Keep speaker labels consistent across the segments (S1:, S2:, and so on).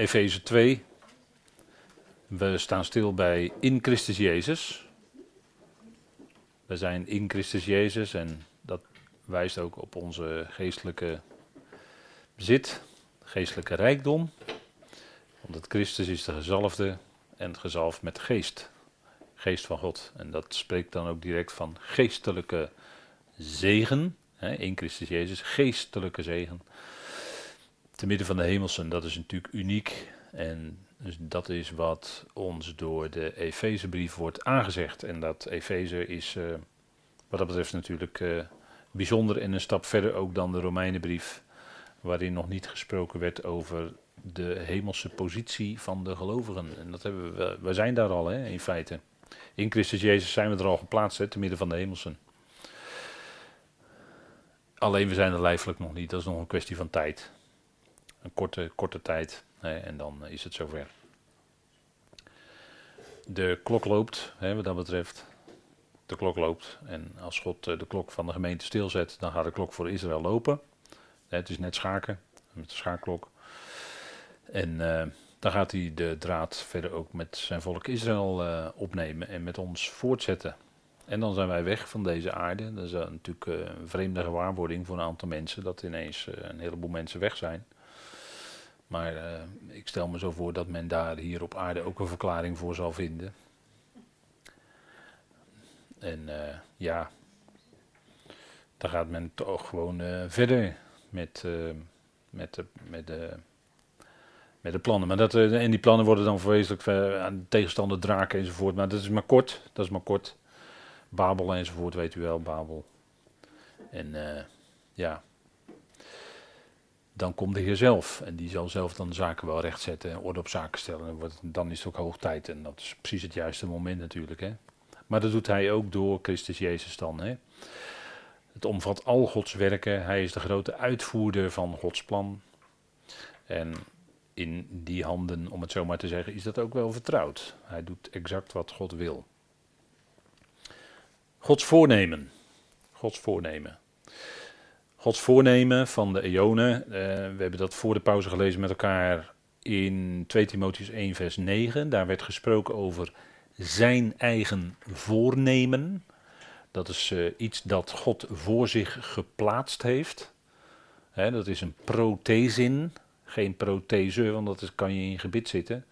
S1: Efeze 2. We staan stil bij in Christus Jezus. We zijn in Christus Jezus en dat wijst ook op onze geestelijke bezit, geestelijke rijkdom. Want Christus is de gezalfde en gezalfd met geest. Geest van God. En dat spreekt dan ook direct van geestelijke zegen. In Christus Jezus, geestelijke zegen. Te midden van de hemelsen, dat is natuurlijk uniek. En dus dat is wat ons door de Efezebrief wordt aangezegd. En dat Efeze is uh, wat dat betreft natuurlijk uh, bijzonder en een stap verder ook dan de Romeinenbrief. Waarin nog niet gesproken werd over de hemelse positie van de gelovigen. En dat hebben we, we zijn daar al hè, in feite. In Christus Jezus zijn we er al geplaatst, hè, te midden van de hemelsen. Alleen we zijn er lijfelijk nog niet, dat is nog een kwestie van tijd. Een korte, korte tijd hè, en dan is het zover. De klok loopt, hè, wat dat betreft. De klok loopt. En als God eh, de klok van de gemeente stilzet, dan gaat de klok voor Israël lopen. Het is net schaken, met de schaakklok. En uh, dan gaat hij de draad verder ook met zijn volk Israël uh, opnemen en met ons voortzetten. En dan zijn wij weg van deze aarde. Dat is natuurlijk een vreemde gewaarwording voor een aantal mensen, dat ineens een heleboel mensen weg zijn. Maar ik stel me zo voor dat men daar hier op aarde ook een verklaring voor zal vinden. En ja, dan gaat men toch gewoon verder met, met, de, met de met de plannen. Maar dat, eh, en die plannen worden dan vreselijk aan de tegenstander draken enzovoort. Maar dat is maar kort. Dat is maar kort. Babel enzovoort, weet u wel, Babel. En ja. Dan komt de Heer zelf. En die zal zelf dan zaken wel rechtzetten en orde op zaken stellen. Dan is het ook hoog tijd. En dat is precies het juiste moment natuurlijk. Hè. Maar dat doet hij ook door Christus Jezus dan. Hè. Het omvat al Gods werken. Hij is de grote uitvoerder van Gods plan. En in die handen, om het zo maar te zeggen, is dat ook wel vertrouwd. Hij doet exact wat God wil. Gods voornemen. Gods voornemen. Gods voornemen van de eonen. Uh, we hebben dat voor de pauze gelezen met elkaar in 2 Timotheus 1, vers 9. Daar werd gesproken over zijn eigen voornemen. Dat is uh, iets dat God voor zich geplaatst heeft. He, dat is een prothesin. Geen prothese, want dat kan je in gebit zitten.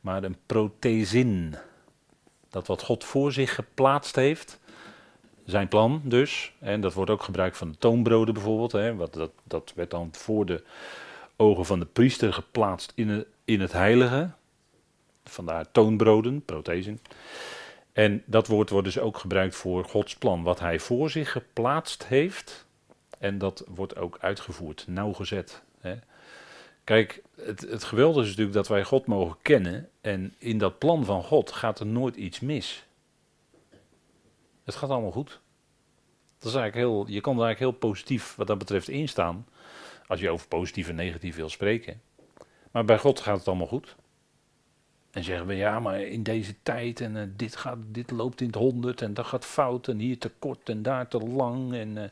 S1: Maar een prothesin. Dat wat God voor zich geplaatst heeft. Zijn plan dus. En dat wordt ook gebruikt van de toonbroden bijvoorbeeld. Hè, wat, dat, dat werd dan voor de ogen van de priester geplaatst in het, in het heilige. Vandaar toonbroden, prothesin. En dat woord wordt dus ook gebruikt voor Gods plan. Wat hij voor zich geplaatst heeft. En dat wordt ook uitgevoerd, nauwgezet. Hè. Kijk, het, het geweldige is natuurlijk dat wij God mogen kennen. En in dat plan van God gaat er nooit iets mis. Het gaat allemaal goed. Dat is eigenlijk heel, je kan er eigenlijk heel positief wat dat betreft instaan. Als je over positief en negatief wil spreken. Maar bij God gaat het allemaal goed. En zeggen we ja, maar in deze tijd en uh, dit, gaat, dit loopt in het honderd en dat gaat fout en hier te kort en daar te lang. En uh,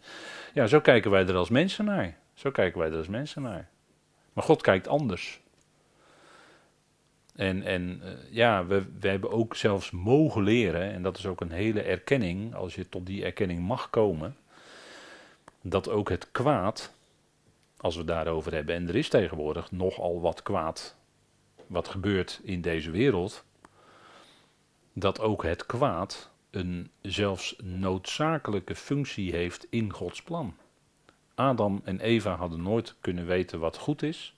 S1: ja, zo kijken wij er als mensen naar. Zo kijken wij er als mensen naar. Maar God kijkt anders. En, en uh, ja, we, we hebben ook zelfs mogen leren, en dat is ook een hele erkenning, als je tot die erkenning mag komen, dat ook het kwaad, als we het daarover hebben, en er is tegenwoordig nogal wat kwaad wat gebeurt in deze wereld, dat ook het kwaad een zelfs noodzakelijke functie heeft in Gods plan. Adam en Eva hadden nooit kunnen weten wat goed is,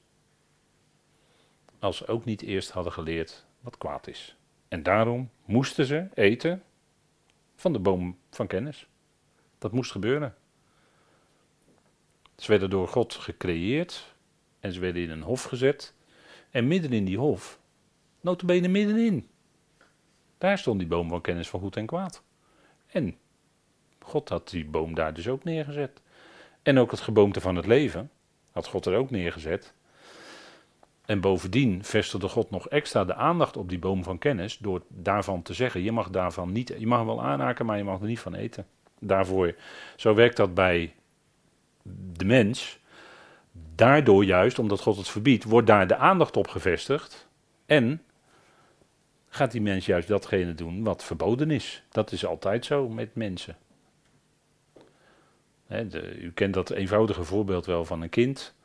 S1: als ze ook niet eerst hadden geleerd wat kwaad is. En daarom moesten ze eten van de boom van kennis. Dat moest gebeuren. Ze werden door God gecreëerd en ze werden in een hof gezet. En midden in die hof, notabene middenin, daar stond die boom van kennis van goed en kwaad. En God had die boom daar dus ook neergezet. En ook het geboomte van het leven had God er ook neergezet. En bovendien vestigde God nog extra de aandacht op die boom van kennis door daarvan te zeggen: je mag daarvan niet, je mag wel aanraken, maar je mag er niet van eten. Daarvoor, zo werkt dat bij de mens. daardoor juist, omdat God het verbiedt, wordt daar de aandacht op gevestigd. En gaat die mens juist datgene doen wat verboden is. Dat is altijd zo met mensen. u kent dat eenvoudige voorbeeld wel van een kind.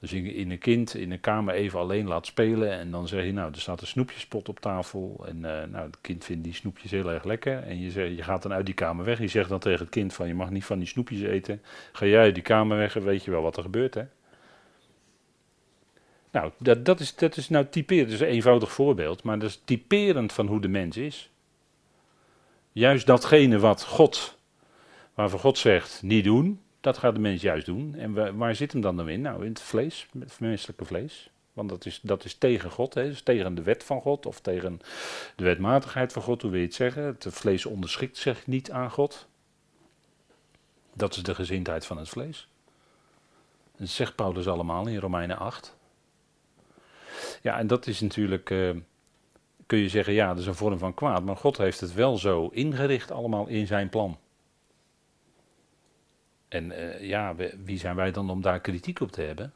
S1: Dus in, in, een kind in een kamer even alleen laat spelen. En dan zeg je, nou, er staat een snoepjespot op tafel. En uh, nou, het kind vindt die snoepjes heel erg lekker. En je, je gaat dan uit die kamer weg. Je zegt dan tegen het kind van, je mag niet van die snoepjes eten. Ga jij uit die kamer weg en weet je wel wat er gebeurt, hè? Nou, dat, dat, is, dat is nou typerend. Dat is een eenvoudig voorbeeld. Maar dat is typerend van hoe de mens is. Juist datgene wat God, waarvan God zegt, niet doen dat gaat de mens juist doen. En waar zit hem dan dan in? Nou, in het vlees, het menselijke vlees. Want dat is, dat is tegen God, hè? Dus tegen de wet van God of tegen de wetmatigheid van God, hoe wil je het zeggen? Het vlees onderschikt zich niet aan God. Dat is de gezindheid van het vlees. Dat zegt Paulus allemaal in Romeinen 8. Ja, en dat is natuurlijk, uh, kun je zeggen, ja, dat is een vorm van kwaad. Maar God heeft het wel zo ingericht allemaal in zijn plan. En uh, ja, wie zijn wij dan om daar kritiek op te hebben?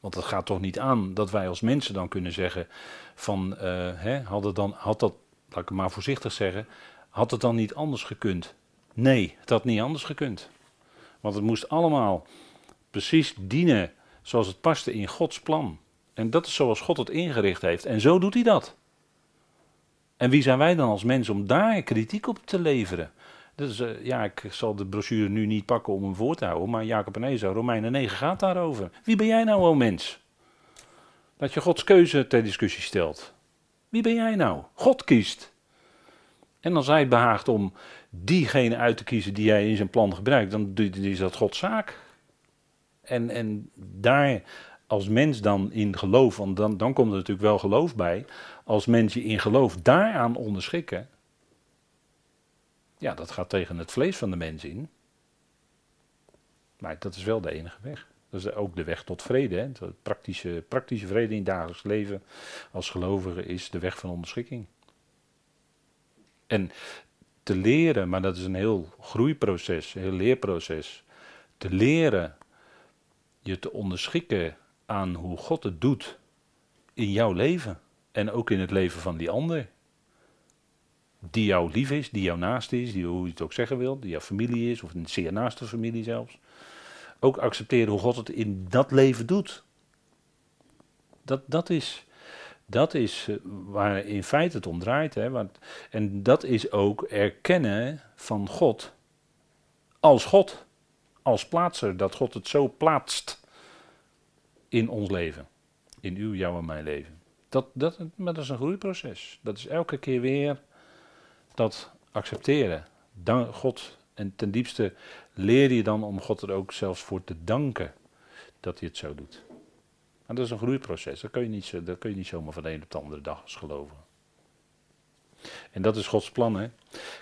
S1: Want het gaat toch niet aan dat wij als mensen dan kunnen zeggen van, uh, hè, had, dan, had dat, laat ik het maar voorzichtig zeggen, had het dan niet anders gekund? Nee, het had niet anders gekund. Want het moest allemaal precies dienen zoals het paste in Gods plan. En dat is zoals God het ingericht heeft. En zo doet hij dat. En wie zijn wij dan als mensen om daar kritiek op te leveren? Dus uh, ja, ik zal de brochure nu niet pakken om hem voor te houden, maar Jacob en Eza, Romeinen 9 gaat daarover. Wie ben jij nou, o mens? Dat je Gods keuze ter discussie stelt. Wie ben jij nou? God kiest. En als hij het behaagt om diegene uit te kiezen die hij in zijn plan gebruikt, dan is dat Gods zaak. En, en daar als mens dan in geloof, want dan, dan komt er natuurlijk wel geloof bij, als mens je in geloof daaraan onderschikken, ja, dat gaat tegen het vlees van de mens in. Maar dat is wel de enige weg. Dat is ook de weg tot vrede. Hè. Praktische, praktische vrede in het dagelijks leven als gelovige is de weg van onderschikking. En te leren, maar dat is een heel groeiproces, een heel leerproces. Te leren je te onderschikken aan hoe God het doet in jouw leven. En ook in het leven van die ander die jou lief is, die jou naast is, die, hoe je het ook zeggen wil, die jouw familie is, of een zeer naaste familie zelfs. Ook accepteren hoe God het in dat leven doet. Dat, dat is, dat is eh, waar in feite het om draait. Hè, want, en dat is ook erkennen van God als God. Als plaatser, dat God het zo plaatst in ons leven. In uw, jouw en mijn leven. Dat, dat, maar dat is een groeiproces. Dat is elke keer weer dat accepteren. Dank God. En ten diepste leer je dan om God er ook zelfs voor te danken dat hij het zo doet. En dat is een groeiproces. Dat kun je niet, dat kun je niet zomaar van de een op de andere dag als geloven. En dat is Gods plan. Hè?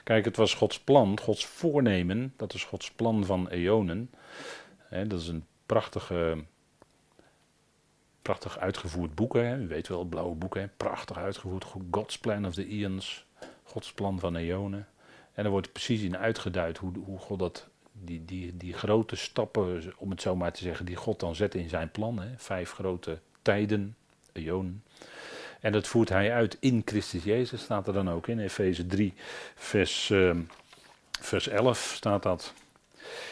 S1: Kijk, het was Gods plan, Gods voornemen. Dat is Gods plan van eonen. Dat is een prachtige, prachtig uitgevoerd boek. Hè? U weet wel, blauwe boek. Hè? Prachtig uitgevoerd. God's Plan of the Eons. Gods plan van eonen. En er wordt precies in uitgeduid hoe, hoe God dat, die, die, die grote stappen, om het zo maar te zeggen, die God dan zet in zijn plan. Hè, vijf grote tijden, eonen. En dat voert hij uit in Christus Jezus, staat er dan ook in. Efeze 3, vers, uh, vers 11 staat dat.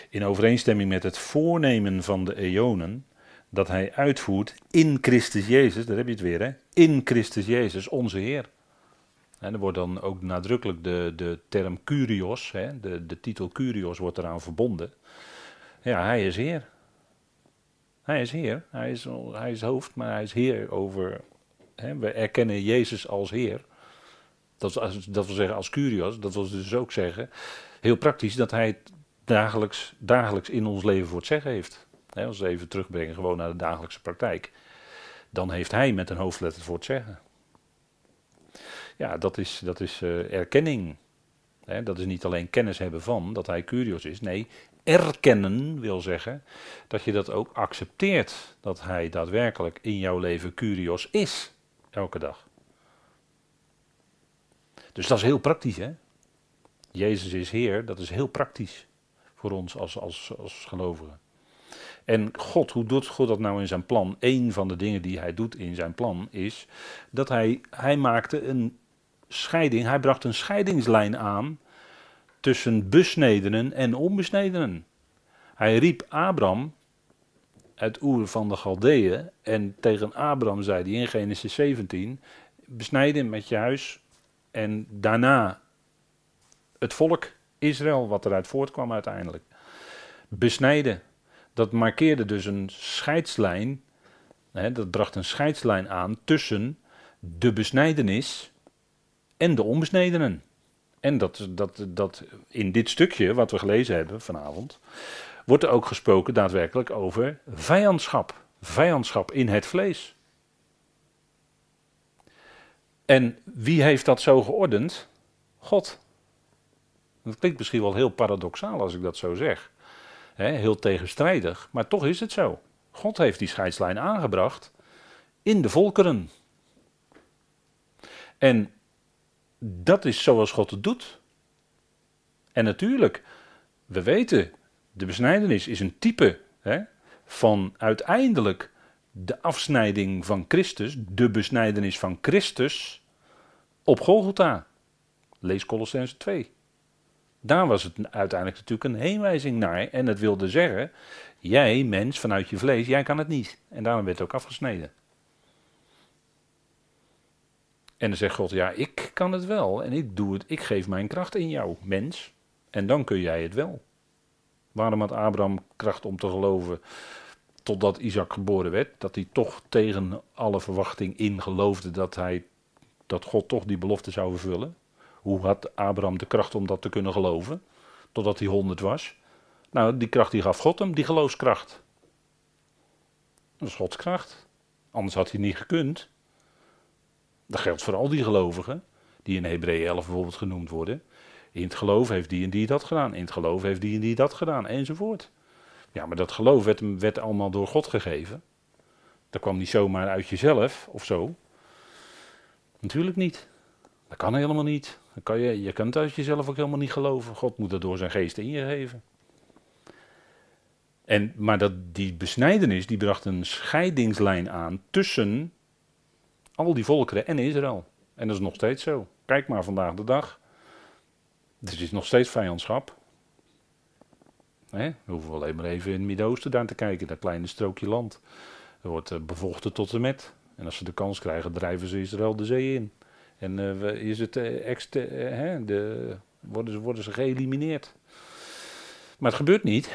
S1: In overeenstemming met het voornemen van de eonen, dat hij uitvoert in Christus Jezus, daar heb je het weer, hè? In Christus Jezus, onze Heer. En er wordt dan ook nadrukkelijk de, de term Curios, hè, de, de titel Curios wordt eraan verbonden. Ja, hij is Heer. Hij is Heer. Hij is, hij is hoofd, maar hij is Heer over. Hè, we erkennen Jezus als Heer. Dat, dat wil zeggen als Curios, dat wil dus ook zeggen, heel praktisch, dat hij dagelijks, dagelijks in ons leven voor het zeggen heeft. Hè, als we even terugbrengen gewoon naar de dagelijkse praktijk. Dan heeft hij met een hoofdletter voor het zeggen. Ja, dat is, dat is uh, erkenning. dat is niet alleen kennis hebben van dat hij Curios is. Nee, erkennen wil zeggen dat je dat ook accepteert. Dat hij daadwerkelijk in jouw leven Curios is. Elke dag. Dus dat is heel praktisch, hè? Jezus is Heer, dat is heel praktisch voor ons als, als, als gelovigen. En God, hoe doet God dat nou in zijn plan? Een van de dingen die hij doet in zijn plan is dat hij, hij maakte een scheiding, hij bracht een scheidingslijn aan tussen besnedenen en onbesnedenen. Hij riep Abraham uit Oer van de Galdeeën en tegen Abraham zei hij in Genesis 17, besnijden met je huis en daarna het volk Israël, wat eruit voortkwam uiteindelijk. Besnijden, dat markeerde dus een scheidslijn, hè, dat bracht een scheidslijn aan tussen de besnijdenis en de onbesnedenen. En dat, dat, dat in dit stukje wat we gelezen hebben vanavond, wordt er ook gesproken daadwerkelijk over vijandschap. Vijandschap in het vlees. En wie heeft dat zo geordend? God. Dat klinkt misschien wel heel paradoxaal als ik dat zo zeg. heel tegenstrijdig, maar toch is het zo. God heeft die scheidslijn aangebracht in de volkeren. En dat is zoals God het doet. En natuurlijk, we weten, de besnijdenis is een type van uiteindelijk de afsnijding van Christus, de besnijdenis van Christus op Golgotha. Lees Colossense 2. Daar was het uiteindelijk natuurlijk een heenwijzing naar. En het wilde zeggen, jij mens vanuit je vlees, jij kan het niet. En daarom werd het ook afgesneden. En dan zegt God, ja, ik kan het wel. En ik doe het, ik geef mijn kracht in jou, mens. En dan kun jij het wel. Waarom had Abraham kracht om te geloven totdat Isaac geboren werd? Dat hij toch tegen alle verwachting in geloofde dat, hij, dat God toch die belofte zou vervullen. Hoe had Abraham de kracht om dat te kunnen geloven? Totdat hij honderd was. Nou, die kracht die gaf God hem, die geloofskracht. Dat is Gods kracht. Anders had hij niet gekund. Dat geldt voor al die gelovigen, die in Hebreeën 11 bijvoorbeeld genoemd worden. In het geloof heeft die en die dat gedaan. In het geloof heeft die en die dat gedaan. Enzovoort. Ja, maar dat geloof werd, werd allemaal door God gegeven. Dat kwam niet zomaar uit jezelf of zo. Natuurlijk niet. Dat kan helemaal niet. Dan kan je, je kunt uit jezelf ook helemaal niet geloven. God moet dat door zijn geest in je geven. En, maar dat, die besnijdenis die bracht een scheidingslijn aan tussen al die volkeren en Israël. En dat is nog steeds zo. Kijk maar vandaag de dag. Het is nog steeds vijandschap. We hoeven alleen maar even in het Midden-Oosten daar te kijken, dat kleine strookje land. Er wordt uh, bevochten tot en met. En als ze de kans krijgen, drijven ze Israël de zee in. En uh, is het, uh, hè, de, worden, ze, worden ze geëlimineerd. Maar het gebeurt niet.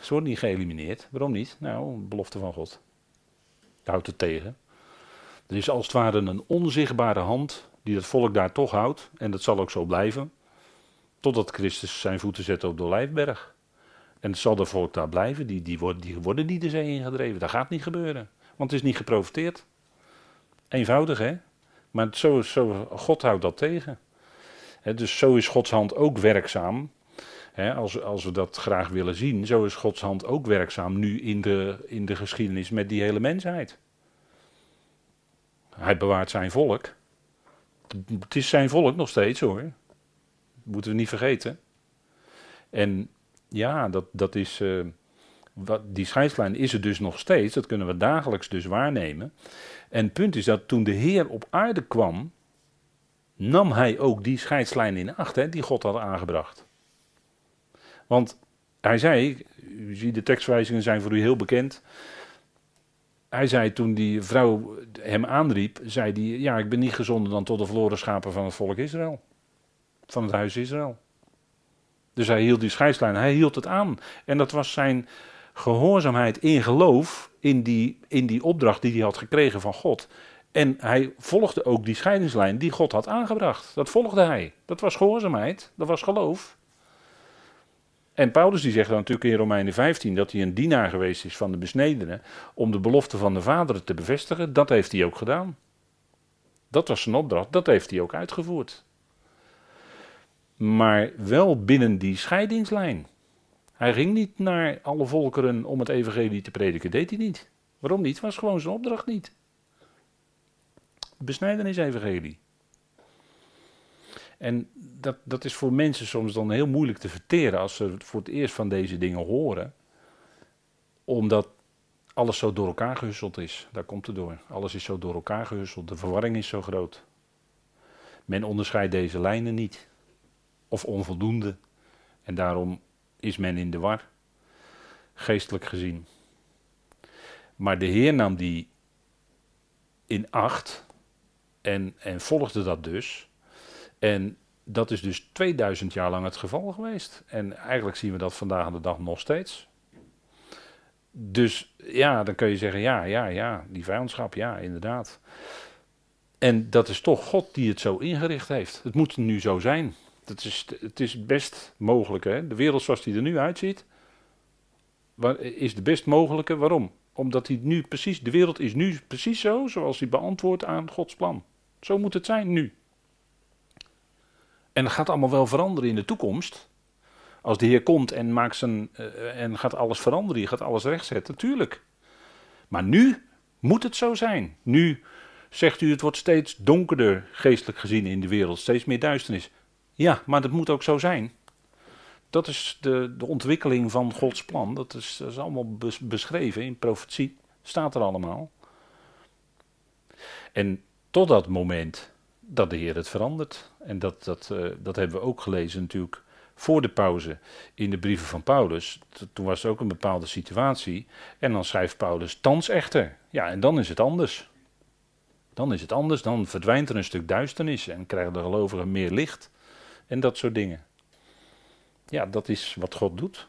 S1: Ze worden niet geëlimineerd. Waarom niet? Nou, belofte van God. Houdt het tegen. Er is als het ware een onzichtbare hand die het volk daar toch houdt. En dat zal ook zo blijven. Totdat Christus zijn voeten zet op de Olijfberg. En het zal de volk daar blijven. Die, die, worden, die niet de zee ingedreven. Dat gaat niet gebeuren. Want het is niet geprofiteerd. Eenvoudig hè. Maar zo, zo, God houdt dat tegen. dus zo is Gods hand ook werkzaam. als, als we dat graag willen zien, zo is Gods hand ook werkzaam nu in de, in de geschiedenis met die hele mensheid. Hij bewaart zijn volk. Het is zijn volk nog steeds hoor. Dat moeten we niet vergeten. En ja, dat, dat is. Uh, wat, die scheidslijn is er dus nog steeds. Dat kunnen we dagelijks dus waarnemen. En het punt is dat toen de Heer op aarde kwam. nam hij ook die scheidslijn in acht, hè, die God had aangebracht. Want hij zei. U ziet, de tekstwijzingen zijn voor u heel bekend hij zei toen die vrouw hem aanriep, zei hij, ja, ik ben niet gezonden dan tot de verloren schapen van het volk Israël. Van het huis Israël. Dus hij hield die scheidslijn, hij hield het aan. En dat was zijn gehoorzaamheid in geloof in die, in die opdracht die hij had gekregen van God. En hij volgde ook die scheidingslijn die God had aangebracht. Dat volgde hij. Dat was gehoorzaamheid, dat was geloof. En Paulus die zegt dan natuurlijk in Romeinen 15 dat hij een dienaar geweest is van de besnedenen om de belofte van de Vader te bevestigen. Dat heeft hij ook gedaan. Dat was zijn opdracht, dat heeft hij ook uitgevoerd. Maar wel binnen die scheidingslijn. Hij ging niet naar alle volkeren om het evangelie te prediken, deed hij niet. Waarom niet? Was gewoon zijn opdracht niet. Besnijdenis evangelie. En dat, dat is voor mensen soms dan heel moeilijk te verteren als ze voor het eerst van deze dingen horen. Omdat alles zo door elkaar gehusseld is. Daar komt het door. Alles is zo door elkaar gehusseld. De verwarring is zo groot. Men onderscheidt deze lijnen niet. Of onvoldoende. En daarom is men in de war. Geestelijk gezien. Maar de Heer nam die in acht. En, en volgde dat dus. En dat is dus 2000 jaar lang het geval geweest. En eigenlijk zien we dat vandaag aan de dag nog steeds. Dus ja, dan kun je zeggen, ja, ja, ja, die vijandschap, ja, inderdaad. En dat is toch God die het zo ingericht heeft. Het moet nu zo zijn. Het is, het is best mogelijk. Hè? De wereld zoals die er nu uitziet, is de best mogelijke. Waarom? Omdat hij nu precies, de wereld is nu precies zo zoals hij beantwoordt aan Gods plan. Zo moet het zijn nu. En dat gaat allemaal wel veranderen in de toekomst. Als de Heer komt en, maakt zijn, uh, en gaat alles veranderen, gaat alles rechtzetten, natuurlijk. Maar nu moet het zo zijn. Nu zegt u, het wordt steeds donkerder geestelijk gezien in de wereld, steeds meer duisternis. Ja, maar dat moet ook zo zijn. Dat is de, de ontwikkeling van Gods plan. Dat is, dat is allemaal beschreven in profetie. Staat er allemaal. En tot dat moment dat de Heer het verandert. En dat, dat, uh, dat hebben we ook gelezen natuurlijk voor de pauze in de brieven van Paulus. Toen was er ook een bepaalde situatie. En dan schrijft Paulus thans echter. Ja, en dan is het anders. Dan is het anders, dan verdwijnt er een stuk duisternis en krijgen de gelovigen meer licht. En dat soort dingen. Ja, dat is wat God doet.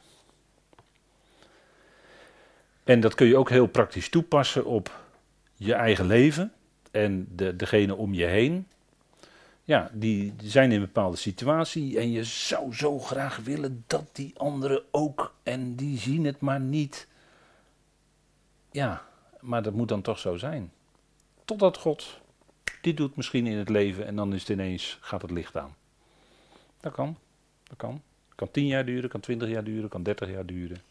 S1: En dat kun je ook heel praktisch toepassen op je eigen leven en de, degene om je heen. Ja, die zijn in een bepaalde situatie en je zou zo graag willen dat die anderen ook en die zien het maar niet. Ja, maar dat moet dan toch zo zijn. Totdat God dit doet misschien in het leven en dan is het ineens, gaat het licht aan. Dat kan, dat kan. Kan tien jaar duren, kan twintig jaar duren, kan dertig jaar duren.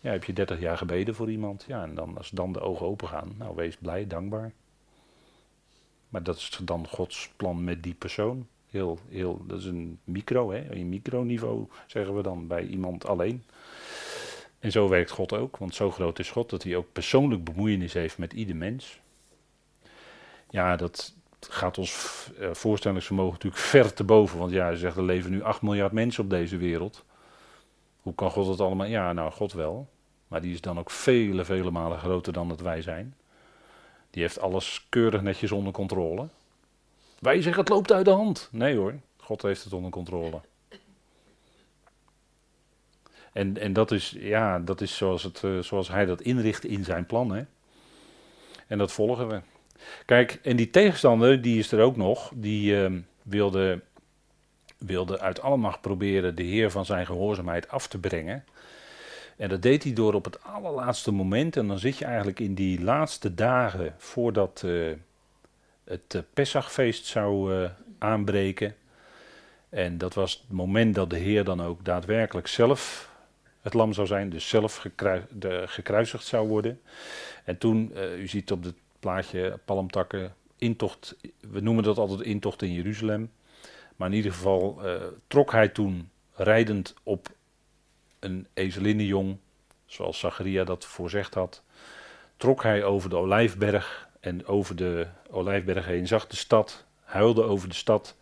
S1: Ja, heb je dertig jaar gebeden voor iemand, ja, en dan, als dan de ogen open gaan, nou wees blij, dankbaar. Maar dat is dan Gods plan met die persoon. Heel, heel, dat is een micro, hè? een microniveau zeggen we dan bij iemand alleen. En zo werkt God ook, want zo groot is God dat hij ook persoonlijk bemoeienis heeft met ieder mens. Ja, dat gaat ons uh, voorstellingsvermogen natuurlijk ver te boven, want ja, hij zegt er leven nu 8 miljard mensen op deze wereld. Hoe kan God dat allemaal? Ja, nou, God wel. Maar die is dan ook vele, vele malen groter dan dat wij zijn. Die heeft alles keurig netjes onder controle. Wij zeggen het loopt uit de hand. Nee hoor, God heeft het onder controle. En, en dat is, ja, dat is zoals, het, uh, zoals hij dat inricht in zijn plan. Hè? En dat volgen we. Kijk, en die tegenstander, die is er ook nog. Die uh, wilde, wilde uit alle macht proberen de Heer van zijn gehoorzaamheid af te brengen. En dat deed hij door op het allerlaatste moment, en dan zit je eigenlijk in die laatste dagen voordat uh, het uh, Pessachfeest zou uh, aanbreken. En dat was het moment dat de Heer dan ook daadwerkelijk zelf het lam zou zijn, dus zelf gekruisigd zou worden. En toen, u ziet op het plaatje palmtakken, intocht, we noemen dat altijd intocht in Jeruzalem. Maar in ieder geval trok hij toen rijdend op een ezelinnenjong, zoals Zacharia dat voorzegd had, trok hij over de olijfberg en over de olijfberg heen, zag de stad, huilde over de stad,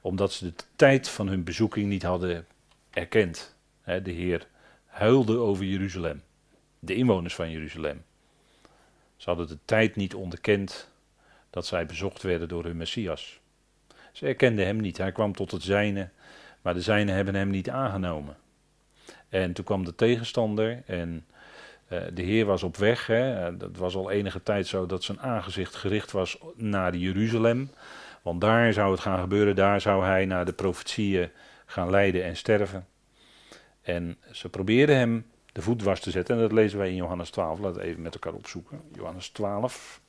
S1: omdat ze de tijd van hun bezoeking niet hadden erkend. de Heer huilde over Jeruzalem, de inwoners van Jeruzalem. Ze hadden de tijd niet onderkend dat zij bezocht werden door hun Messias. Ze erkenden hem niet. Hij kwam tot het zijne, maar de zijnen hebben hem niet aangenomen. En toen kwam de tegenstander en uh, de Heer was op weg. Hè. Dat was al enige tijd zo dat zijn aangezicht gericht was naar Jeruzalem. Want daar zou het gaan gebeuren, daar zou hij naar de profetieën gaan lijden en sterven. En ze probeerden hem de voet was te zetten. En dat lezen wij in Johannes 12. Laten we even met elkaar opzoeken. Johannes 12.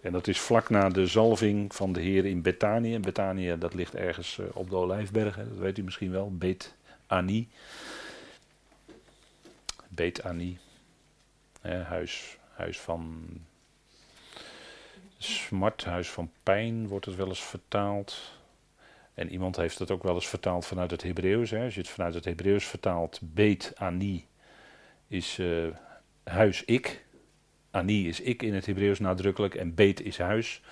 S1: En dat is vlak na de zalving van de Heer in Betanië. Betanië, dat ligt ergens eh, op de Olijfbergen. Dat weet u misschien wel. Bet Ani. Bet Ani. huis, huis van smart, huis van pijn wordt het wel eens vertaald. En iemand heeft het ook wel eens vertaald vanuit het Hebreeuws. Als je het vanuit het Hebreeuws vertaalt, Bet Ani, is uh, huis ik. Ani is ik in het Hebreeuws nadrukkelijk en beet is huis.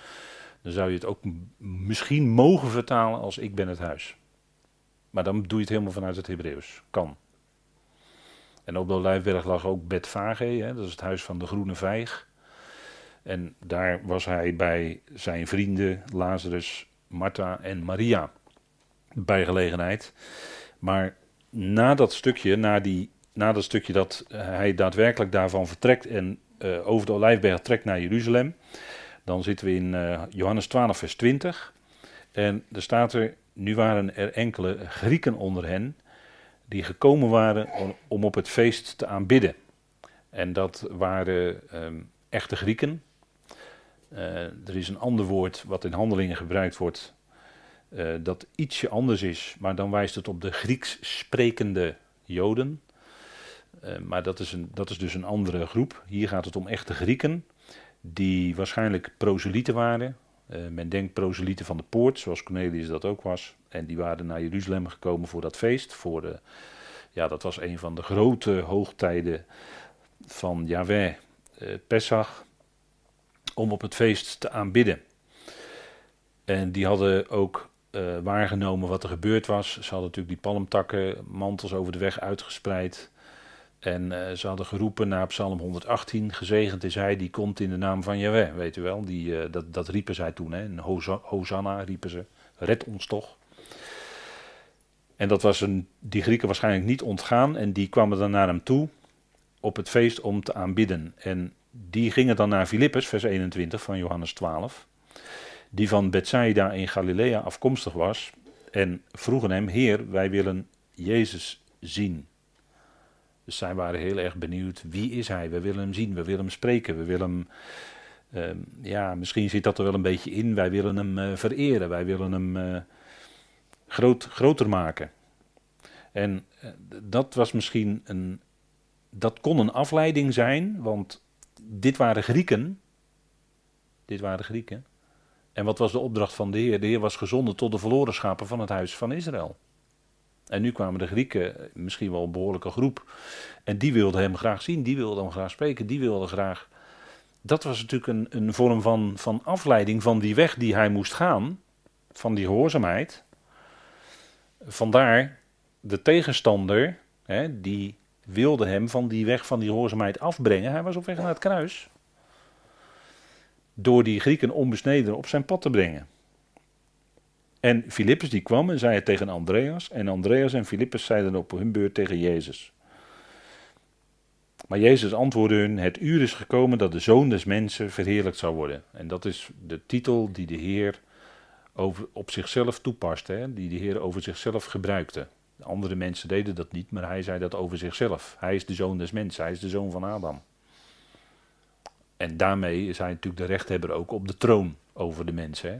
S1: Dan zou je het ook misschien mogen vertalen als ik ben het huis. Maar dan doe je het helemaal vanuit het Hebreeuws. Kan. En op de Olijfberg lag ook Betfage, dat is het huis van de groene vijg. En daar was hij bij zijn vrienden Lazarus, Martha en Maria bij gelegenheid. Maar na dat stukje, na, die, na dat stukje dat hij daadwerkelijk daarvan vertrekt en uh, over de Olijfberg trekt naar Jeruzalem, dan zitten we in uh, Johannes 12, vers 20. En er staat er, nu waren er enkele Grieken onder hen, die gekomen waren om, op het feest te aanbidden. En dat waren um, echte Grieken. Uh, er is een ander woord wat in handelingen gebruikt wordt, uh, dat ietsje anders is, maar dan wijst het op de Grieks sprekende Joden. Uh, maar dat is, een, dat is dus een andere groep. Hier gaat het om echte Grieken, die waarschijnlijk proselieten waren. Men denkt proselieten van de poort, zoals Cornelius dat ook was. En die waren naar Jeruzalem gekomen voor dat feest. Voor de, ja, dat was een van de grote hoogtijden van Yahweh, Pesach om op het feest te aanbidden. En die hadden ook uh, waargenomen wat er gebeurd was. Ze hadden natuurlijk die palmtakken, mantels over de weg uitgespreid. En uh, ze hadden geroepen naar Psalm 118, gezegend is hij die komt in de naam van Jahweh, weet u wel. Die, dat, dat riepen zij toen, hè. Hosanna riepen ze, red ons toch. En dat was een, die Grieken waarschijnlijk niet ontgaan en die kwamen dan naar hem toe op het feest om te aanbidden. En die gingen dan naar Filippus, vers 21 van Johannes 12, die van Bethsaida in Galilea afkomstig was, en vroegen hem: Heer, wij willen Jezus zien. Dus zij waren heel erg benieuwd: wie is hij? We willen hem zien, we willen hem spreken, we willen hem. Uh, ja, misschien zit dat er wel een beetje in. Wij willen hem uh, vereren, wij willen hem uh, groot, groter maken. En eh, dat was misschien een. Dat kon een afleiding zijn, want dit waren Grieken. Dit waren Grieken. En wat was de opdracht van de Heer? De Heer was gezonden tot de verloren schapen van het huis van Israël. En nu kwamen de Grieken, misschien wel een behoorlijke groep. En die wilden hem graag zien, die wilden hem graag spreken, die wilden graag. Dat was natuurlijk een, een vorm van, van afleiding van die weg die hij moest gaan, van die gehoorzaamheid. Vandaar de tegenstander, hè, die wilde hem van die weg van die gehoorzaamheid afbrengen. Hij was op weg naar het kruis. Door die Grieken onbesneden op zijn pad te brengen. En Filippus die kwam en zei het tegen Andreas. En Andreas en Filippus zeiden op hun beurt tegen Jezus. Maar Jezus antwoordde hun: Het uur is gekomen dat de zoon des mensen verheerlijkt zou worden. En dat is de titel die de Heer over, op zichzelf toepast, hè, die de Heer over zichzelf gebruikte. Andere mensen deden dat niet, maar hij zei dat over zichzelf. Hij is de zoon des mensen, hij is de zoon van Adam. En daarmee is hij natuurlijk de rechthebber ook op de troon over de mensen. Hè?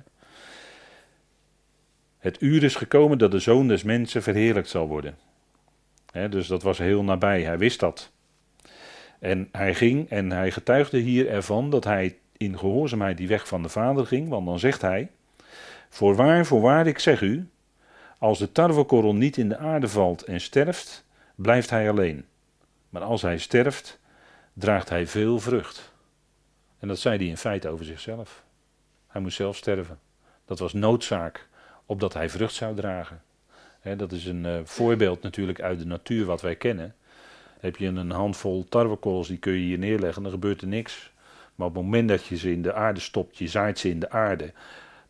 S1: Het uur is gekomen dat de zoon des mensen verheerlijkt zal worden. dus dat was heel nabij, hij wist dat. En hij ging en hij getuigde hier ervan dat hij in gehoorzaamheid die weg van de Vader ging, want dan zegt hij: Voorwaar, voorwaar, ik zeg u, als de tarwekorrel niet in de aarde valt en sterft, blijft hij alleen. Maar als hij sterft, draagt hij veel vrucht. En dat zei hij in feite over zichzelf. Hij moest zelf sterven. Dat was noodzaak, opdat hij vrucht zou dragen. dat is een uh, voorbeeld natuurlijk uit de natuur wat wij kennen. Heb je een handvol tarwekorrels, die kun je hier neerleggen, dan gebeurt er niks. Maar op het moment dat je ze in de aarde stopt, je zaait ze in de aarde,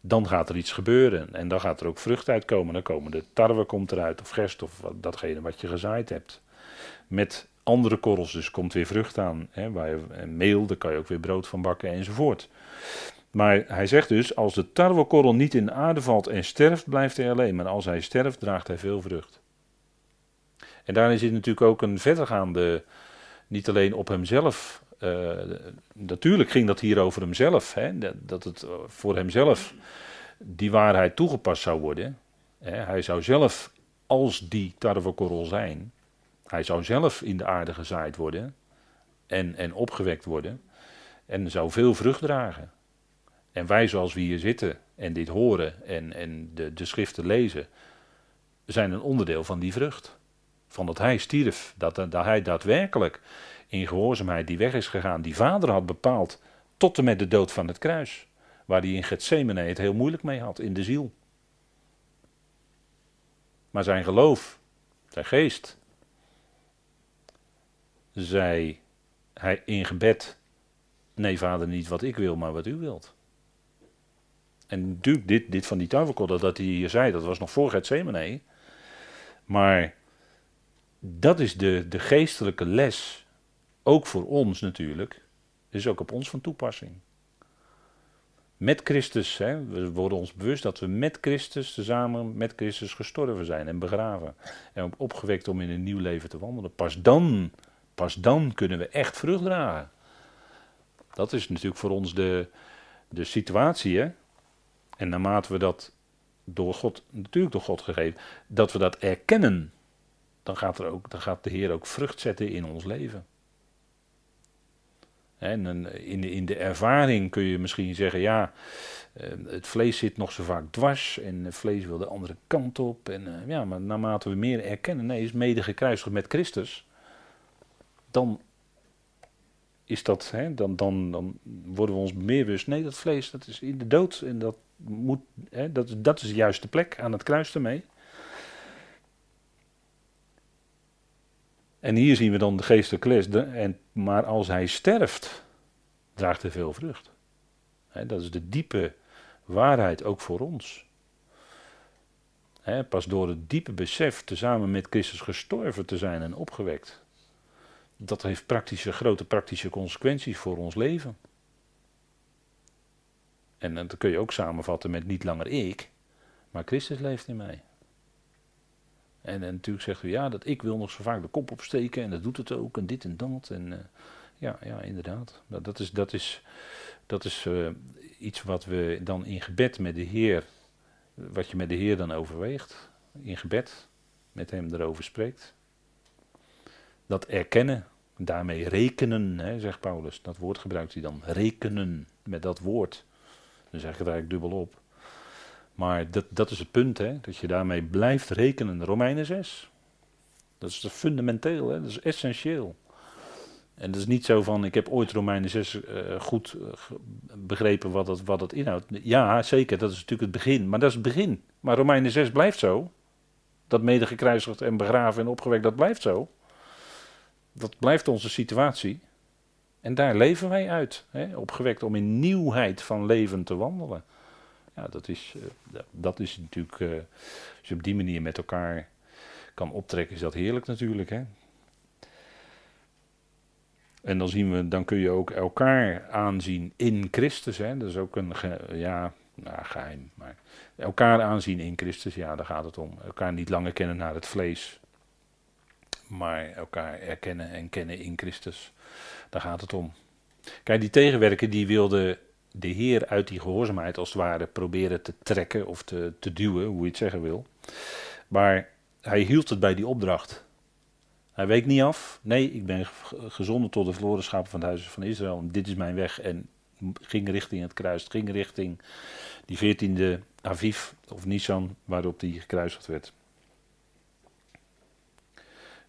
S1: dan gaat er iets gebeuren. En dan gaat er ook vrucht uitkomen. Dan komen de tarwe komt eruit, of gerst, of datgene wat je gezaaid hebt. Met andere korrels, dus komt weer vrucht aan. Waar meel, daar kan je ook weer brood van bakken enzovoort. Maar hij zegt dus, als de tarwekorrel niet in de aarde valt en sterft, blijft hij alleen. Maar als hij sterft, draagt hij veel vrucht. En daarin zit natuurlijk ook een verdergaande, niet alleen op hemzelf uh, natuurlijk ging dat hier over hemzelf. Hè, dat het eh, voor hemzelf die waarheid toegepast zou worden. Hè, hij zou zelf, als die tarwekorrel zijn, hij zou zelf in de aarde gezaaid worden en, en opgewekt worden en zou veel vrucht dragen. En wij zoals we hier zitten en dit horen en, en de, de schriften lezen, zijn een onderdeel van die vrucht. Van dat hij stierf, dat, dat hij daadwerkelijk in gehoorzaamheid die weg is gegaan, die vader had bepaald, tot en met de dood van het kruis. Waar hij in Gethsemane het heel moeilijk mee had, in de ziel. Maar zijn geloof, zijn geest, zei hij in gebed: Nee, vader, niet wat ik wil, maar wat u wilt. En natuurlijk, dit, dit van die tafelkodder dat hij hier zei, dat was nog voor Gethsemane. Maar dat is de, de geestelijke les, ook voor ons natuurlijk, is ook op ons van toepassing. Met Christus, hè, we worden ons bewust dat we met Christus, tezamen met Christus gestorven zijn en begraven. En opgewekt om in een nieuw leven te wandelen. Pas dan, pas dan kunnen we echt vrucht dragen. Dat is natuurlijk voor ons de, de situatie, hè. En naarmate we dat door God, natuurlijk door God gegeven, dat we dat erkennen, dan gaat, er ook, dan gaat de Heer ook vrucht zetten in ons leven. En in de, in de ervaring kun je misschien zeggen, ja, eh, het vlees zit nog zo vaak dwars en het vlees wil de andere kant op. En eh, ja, maar naarmate we meer erkennen, nee, is mede gekruisigd met Christus, dan is dat, hè, dan, dan, dan worden we ons meer bewust, nee, dat vlees, dat is in de dood en dat hè, dat, dat is de juiste plek aan het kruis ermee. En hier zien we dan de geestelijke les. en, maar als hij sterft, draagt hij veel vrucht. dat is de diepe waarheid ook voor ons. pas door het diepe besef tezamen met Christus gestorven te zijn en opgewekt. Dat heeft praktische, grote praktische consequenties voor ons leven. En dat kun je ook samenvatten met niet langer ik, maar Christus leeft in mij. En, en natuurlijk zegt u, ja, dat ik wil nog zo vaak de kop opsteken en dat doet het ook en dit en dat. En uh, ja, ja, inderdaad. Dat, dat is, dat is, dat is uh, iets wat we dan in gebed met de Heer, wat je met de Heer dan overweegt. In gebed met hem erover spreekt. Dat erkennen, daarmee rekenen, hè, zegt Paulus. Dat woord gebruikt hij dan. Rekenen met dat woord. Dan zeg ik het eigenlijk dubbel op. Maar dat, dat is het punt, hè, dat je daarmee blijft rekenen. Romeinen 6. Dat is fundamenteel, hè, dat is essentieel. En dat is niet zo van, ik heb ooit Romeinen 6 uh, eh, goed uh, begrepen wat dat, wat dat inhoudt. Ja, zeker, dat is natuurlijk het begin. Maar dat is het begin. Maar Romeinen 6 blijft zo. Dat mede gekruisigd en begraven en opgewekt, dat blijft zo. Dat blijft onze situatie. En daar leven wij uit. Hè, opgewekt om in nieuwheid van leven te wandelen. Ja, dat is, uh, dat is natuurlijk, uh, als je op die manier met elkaar kan optrekken, is dat heerlijk natuurlijk. Hè? En dan, zien we, dan kun je ook elkaar aanzien in Christus. Hè? Dat is ook een ja, nou, geheim. Maar elkaar aanzien in Christus, ja, daar gaat het om. Elkaar niet langer kennen naar het vlees. Maar elkaar erkennen en kennen in Christus. Daar gaat het om. Kijk, die tegenwerker die wilde de Heer uit die gehoorzaamheid als het ware proberen te trekken of te, te duwen, hoe je het zeggen wil. Maar hij hield het bij die opdracht. Hij week niet af. Nee, ik ben gezonden tot de verloren schapen van het huis van Israël. dit is mijn weg. En ging richting het kruis. Ging richting die 14e Aviv of Nisan waarop die gekruisigd werd.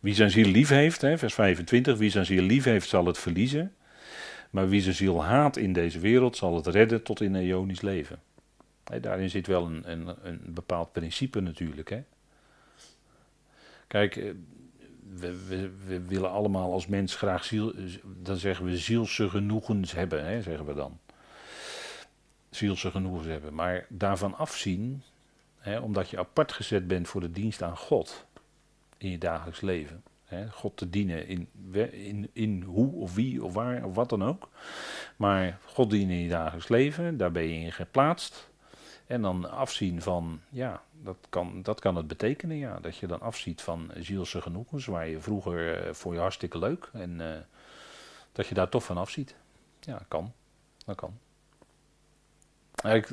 S1: Wie zijn ziel lief heeft, hè, vers 25, wie zijn ziel lief heeft zal het verliezen. Maar wie zijn ziel haat in deze wereld, zal het redden tot in eonisch leven. daarin zit wel een, een, een, bepaald principe natuurlijk. Hè. Kijk, eh, we, we, willen allemaal als mens graag ziel, dan zeggen we zielse genoegens hebben, hè, zeggen we dan. Zielse genoegens hebben. Maar daarvan afzien, hè, omdat je apart gezet bent voor de dienst aan God in je dagelijks leven. God te dienen in, in, in hoe of wie of waar of wat dan ook. Maar God dienen in je dagelijks leven, daar ben je in geplaatst. En dan afzien van, ja, dat kan, dat kan het betekenen, ja. Dat je dan afziet van zielse genoegens, waar je vroeger uh, voor je hartstikke leuk. En uh, dat je daar toch van afziet. Ja, kan. Dat kan.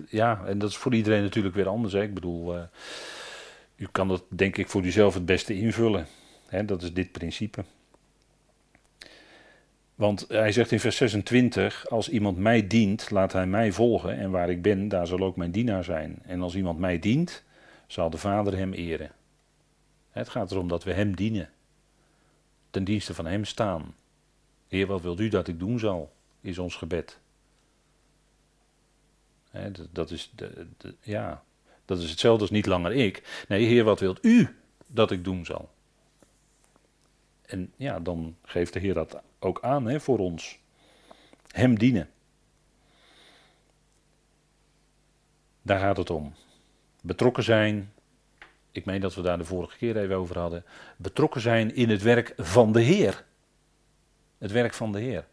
S1: Ja, en dat is voor iedereen natuurlijk weer anders. Hè. Ik bedoel, uh, u kan dat denk ik voor uzelf het beste invullen dat is dit principe. Want hij zegt in vers 26: Als iemand mij dient, laat hij mij volgen. En waar ik ben, daar zal ook mijn dienaar zijn. En als iemand mij dient, zal de Vader hem eren. Het gaat erom dat we hem dienen. ten dienste van Hem staan. Heer, wat wilt u dat ik doen zal, is ons gebed. dat, is de, ja, dat is hetzelfde als niet langer ik. Nee, Heer, wat wilt u dat ik doen zal? En ja, dan geeft de Heer dat ook aan hè, voor ons. Hem dienen. Daar gaat het om. Betrokken zijn. Ik meen dat we daar de vorige keer even over hadden. Betrokken zijn in het werk van de Heer. Het werk van de Heer.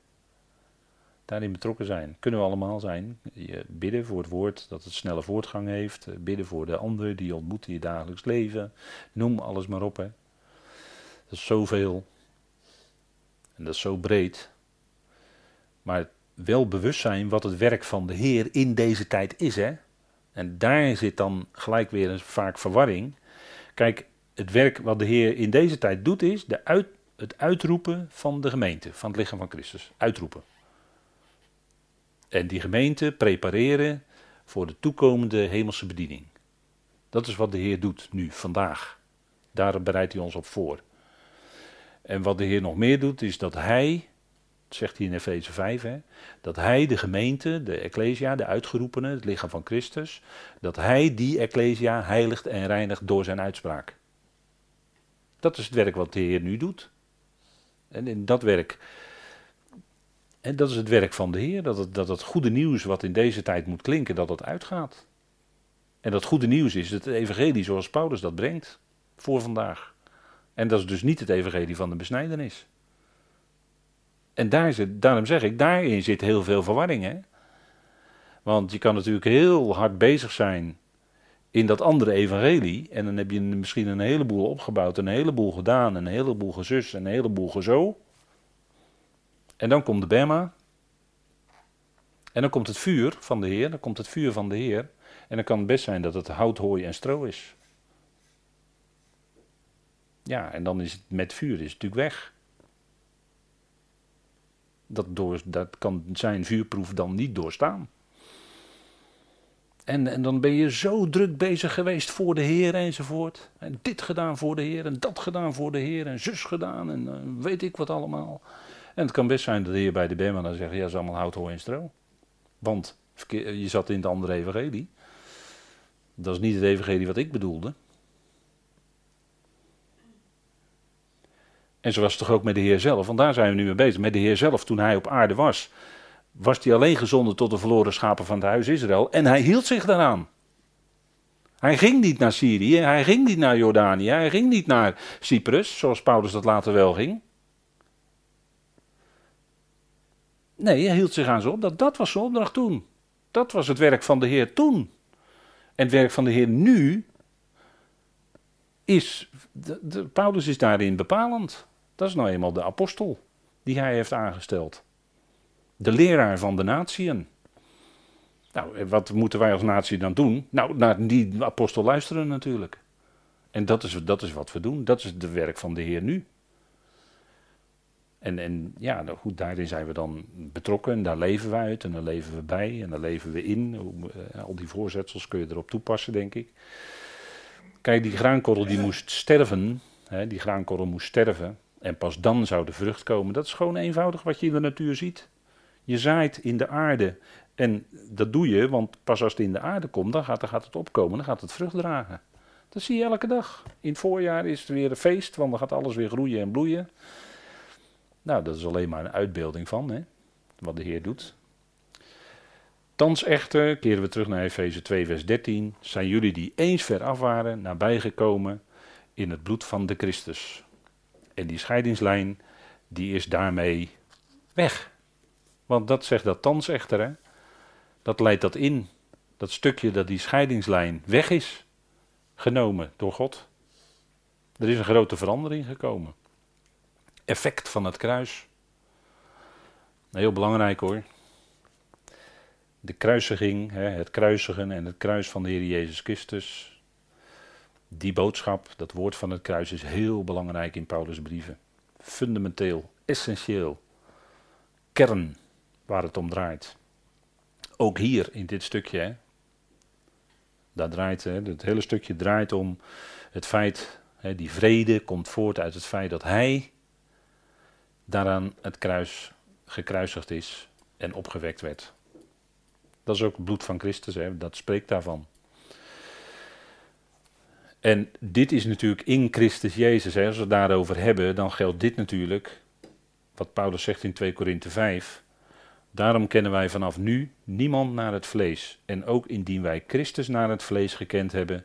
S1: Daarin betrokken zijn. Kunnen we allemaal zijn. Je bidden voor het woord dat het snelle voortgang heeft. Bidden voor de ander die je ontmoet in je dagelijks leven. Noem alles maar op. Hè. Dat is zoveel. En dat is zo breed. Maar wel bewust zijn wat het werk van de Heer in deze tijd is. Hè? En daar zit dan gelijk weer een, vaak verwarring. Kijk, het werk wat de Heer in deze tijd doet is de uit, het uitroepen van de gemeente, van het lichaam van Christus. Uitroepen. En die gemeente prepareren voor de toekomende hemelse bediening. Dat is wat de Heer doet nu, vandaag. Daar bereidt hij ons op voor. En wat de Heer nog meer doet, is dat Hij, zegt hij in Efeze 5, hè, dat Hij de gemeente, de Ecclesia, de uitgeroepenen, het lichaam van Christus, dat Hij die Ecclesia heiligt en reinigt door zijn uitspraak. Dat is het werk wat de Heer nu doet. En in dat werk, en dat is het werk van de Heer, dat het, dat het goede nieuws wat in deze tijd moet klinken, dat dat uitgaat. En dat goede nieuws is het evangelie zoals Paulus dat brengt voor vandaag. En dat is dus niet het evangelie van de besnijdenis. En daar zit, daarom zeg ik, daarin zit heel veel verwarring. Hè? Want je kan natuurlijk heel hard bezig zijn in dat andere evangelie. En dan heb je misschien een heleboel opgebouwd, een heleboel gedaan, een heleboel gezus, een heleboel gezo. En dan komt de Bema. En dan komt het vuur van de Heer, dan komt het vuur van de Heer. En dan kan het best zijn dat het hout, hooi en stro is. Ja, en dan is het met vuur is natuurlijk weg. Dat, door, dat kan zijn vuurproef dan niet doorstaan. En, en dan ben je zo druk bezig geweest voor de Heer enzovoort. En dit gedaan voor de Heer en dat gedaan voor de Heer en zus gedaan en uh, weet ik wat allemaal. En het kan best zijn dat de Heer bij de Bema dan zegt, ja, dat is allemaal hout, hooi en stro. Want je zat in het andere evangelie. Dat is niet het evangelie wat ik bedoelde. En zo was het toch ook met de Heer zelf, want daar zijn we nu mee bezig. Met de Heer zelf, toen hij op aarde was, was hij alleen gezonden tot de verloren schapen van het huis Israël. En hij hield zich daaraan. Hij ging niet naar Syrië, hij ging niet naar Jordanië, hij ging niet naar Cyprus, zoals Paulus dat later wel ging. Nee, hij hield zich aan zijn opdracht. Dat was zijn opdracht toen. Dat was het werk van de Heer toen. En het werk van de Heer nu is. De, de, Paulus is daarin bepalend. Dat is nou eenmaal de apostel die hij heeft aangesteld. De leraar van de natieën. Nou, wat moeten wij als natie dan doen? Nou, naar die apostel luisteren natuurlijk. En dat is, dat is wat we doen. Dat is het werk van de Heer nu. En, en ja, nou goed, daarin zijn we dan betrokken en daar leven we uit en daar leven we bij en daar leven we in. Eh, al die voorzetsels kun je erop toepassen, denk ik. Kijk, die graankorrel die moest sterven, hè, die graankorrel moest sterven. En pas dan zou de vrucht komen. Dat is gewoon eenvoudig wat je in de natuur ziet. Je zaait in de aarde. En dat doe je, want pas als het in de aarde komt, dan gaat, dan gaat het opkomen, dan gaat het vrucht dragen. Dat zie je elke dag. In het voorjaar is het weer een feest, want dan gaat alles weer groeien en bloeien. Nou, dat is alleen maar een uitbeelding van hè, wat de Heer doet. Thans echter, keren we terug naar Efeze 2, vers 13, zijn jullie die eens ver af waren, nabijgekomen in het bloed van de Christus. En die scheidingslijn, die is daarmee weg. Want dat zegt dat thans echter, hè? dat leidt dat in. Dat stukje dat die scheidingslijn weg is, genomen door God. Er is een grote verandering gekomen. Effect van het kruis. Heel belangrijk hoor. De kruisiging, het kruisigen en het kruis van de Heer Jezus Christus die boodschap, dat woord van het kruis, is heel belangrijk in Paulus' brieven. Fundamenteel, essentieel. Kern waar het om draait. Ook hier in dit stukje, hè, daar draait, hè, het hele stukje draait om het feit, hè, die vrede komt voort uit het feit dat hij daaraan het kruis gekruisigd is en opgewekt werd. Dat is ook het bloed van Christus, hè? dat spreekt daarvan. En dit is natuurlijk in Christus Jezus. Hè? Als we het daarover hebben, dan geldt dit natuurlijk, wat Paulus zegt in 2 Korinthe 5. Daarom kennen wij vanaf nu niemand naar het vlees. En ook indien wij Christus naar het vlees gekend hebben,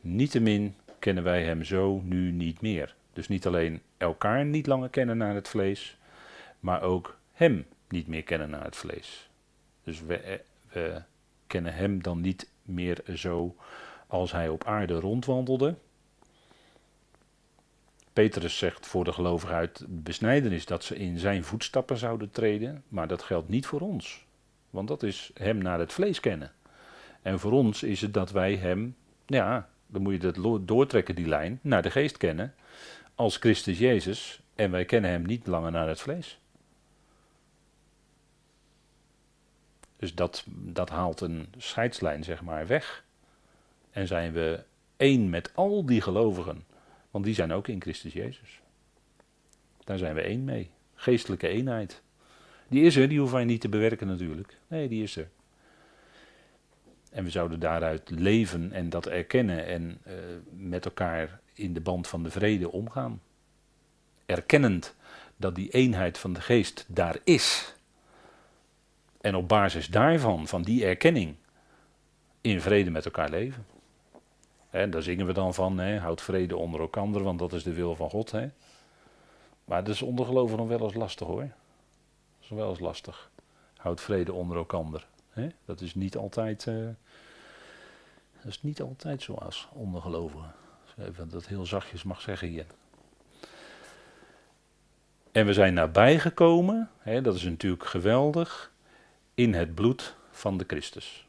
S1: niettemin kennen wij hem zo nu niet meer. Dus niet alleen elkaar niet langer kennen naar het vlees, maar ook hem niet meer kennen naar het vlees. Dus we, eh, we kennen hem dan niet meer zo als hij op aarde rondwandelde. Petrus zegt voor de gelovigen uit besnijdenis dat ze in zijn voetstappen zouden treden, maar dat geldt niet voor ons. Want dat is hem naar het vlees kennen. En voor ons is het dat wij hem, ja, dan moet je dat doortrekken, die lijn, naar de geest kennen, als Christus Jezus, en wij kennen hem niet langer naar het vlees. Dus dat, dat haalt een scheidslijn, zeg maar, weg. En zijn we één met al die gelovigen. Want die zijn ook in Christus Jezus. Daar zijn we één mee. Geestelijke eenheid. Die is er, die hoeven wij niet te bewerken natuurlijk. Nee, die is er. En we zouden daaruit leven en dat erkennen en uh, met elkaar in de band van de vrede omgaan. Erkennend dat die eenheid van de geest daar is. En op basis daarvan, van die erkenning, in vrede met elkaar leven. En daar zingen we dan van, hè, houd vrede onder elkaar, want dat is de wil van God. Hè. Maar dat is onder geloven nog wel eens lastig hoor. Dat is wel eens lastig. Houd vrede onder elkaar. Dat is niet altijd, uh, dat is niet altijd zoals onder gelovigen. Even dat heel zachtjes mag zeggen hier. En we zijn nabijgekomen, hè, dat is natuurlijk geweldig, in het bloed van de Christus.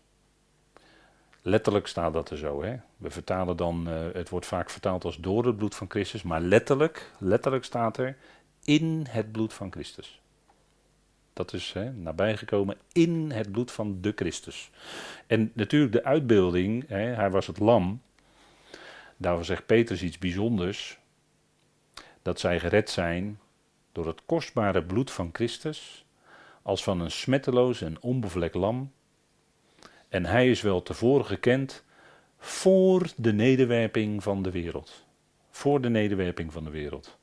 S1: Letterlijk staat dat er zo. Hè? We vertalen dan, uh, het wordt vaak vertaald als door het bloed van Christus, maar letterlijk, letterlijk staat er in het bloed van Christus. Dat is hè, nabijgekomen in het bloed van de Christus. En natuurlijk de uitbeelding, hè, hij was het lam. Daarvoor zegt Petrus iets bijzonders. Dat zij gered zijn door het kostbare bloed van Christus, als van een smetteloos en onbevlekt lam en hij is wel tevoren gekend voor de nederwerping van de wereld. Voor de nederwerping van de wereld.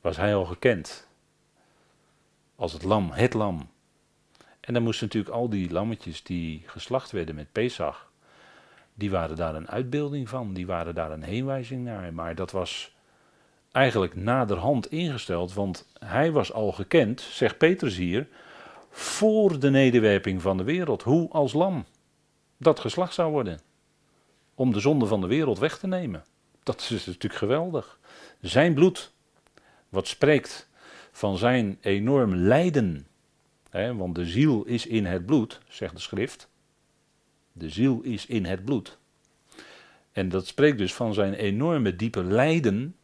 S1: Was hij al gekend. Als het lam, het lam. En dan moesten natuurlijk al die lammetjes die geslacht werden met Pesach. Die waren daar een uitbeelding van. Die waren daar een heenwijzing naar. Maar dat was eigenlijk naderhand ingesteld. Want hij was al gekend, zegt Petrus hier. Voor de nederwerping van de wereld. Hoe als lam dat geslacht zou worden. Om de zonde van de wereld weg te nemen. Dat is natuurlijk geweldig. Zijn bloed, wat spreekt van zijn enorm lijden. Hè, want de ziel is in het bloed, zegt de schrift. De ziel is in het bloed. En dat spreekt dus van zijn enorme diepe lijden.